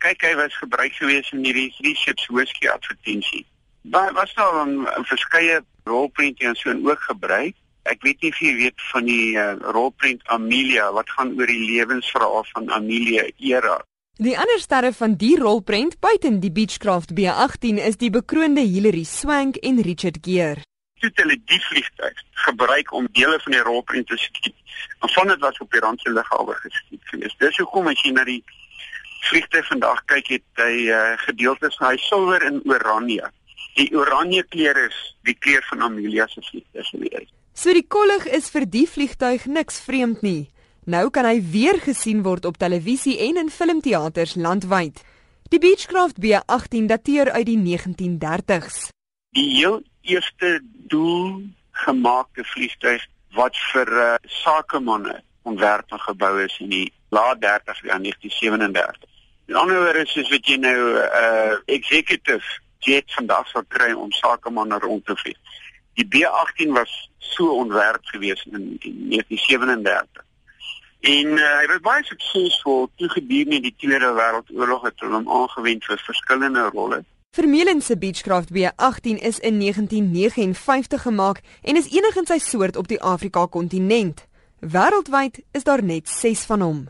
kyk hy was gebruik gewees in hierdie three ships whisky advertensie. Maar was daar 'n verskeie rolprente en so en ook gebruik. Ek weet nie of jy weet van die uh, rolprent Amelia wat gaan oor die lewensverhaal van Amelia Era. Die ander sterre van die rolprent buiten die Beechcraft B18 is die bekroonde Hilary Swank en Richard Gere. Toe hulle die vliegtuig gebruik om dele van die rolprent te skiet. En van dit was op die rand se lughawe geskiet geweest. Dis hoekom as jy na die vliegtuig vandag kyk het hy uh, gedeeltes van hy silwer en oranje. Die oranje kleur is die kleur van Amelia se vliegtuig gewees. So die kollig is vir die vliegtuig niks vreemd nie. Nou kan hy weer gesien word op televisie en in filmteaters landwyd. Die Beechcraft B18 dateer uit die 1930s. Die heel eerste doel gemaakte vliegtuig wat vir uh, sakemanne ontwerp en gebou is in die laat 30s ja 1937. In ander woorde is wat jy nou 'n uh, executive jet vandag sal kry om sakemanne rond te vlieg. Die B18 was so ontwerp gewees in, in 1937. En uh, hy was baie suksesvol toe gedurende die Tweede Wêreldoorlog het hom aangewend vir verskillende rolle. Vermeulen se Beechcraft B18 is in 1959 gemaak en is enig in sy soort op die Afrika kontinent. Wêreldwyd is daar net 6 van hom.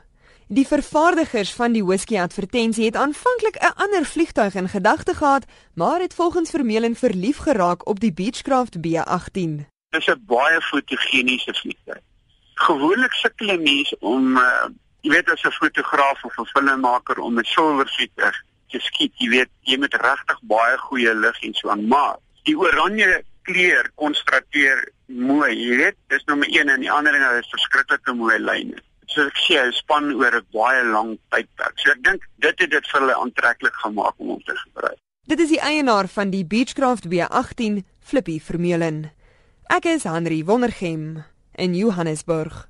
Die vervaardigers van die whisky advertensie het aanvanklik 'n ander vliegtuig in gedagte gehad, maar het volgens Vermeulen verlief geraak op die Beechcraft B18. Dit is 'n baie fotogeniese vliegtuig. Gewoonlik sukkel mense om uh, jy weet as 'n fotograaf of 'n filmmaker om 'n silwer vliegtuig te skiet, jy weet jy moet regtig baie goeie lig en so aan, maar die oranje kleur kontrasteer mooi, jy weet, dis nommer 1 en die ander ding is verskriklike mooi lyne so ek sê hy span oor 'n baie lang tydperk. So ek dink dit het dit vir hulle aantreklik gemaak om hom te gebruik. Dit is die eienaar van die Beechcraft B18, Flippy Vermeulen. Ek is Henry Wondergem in Johannesburg.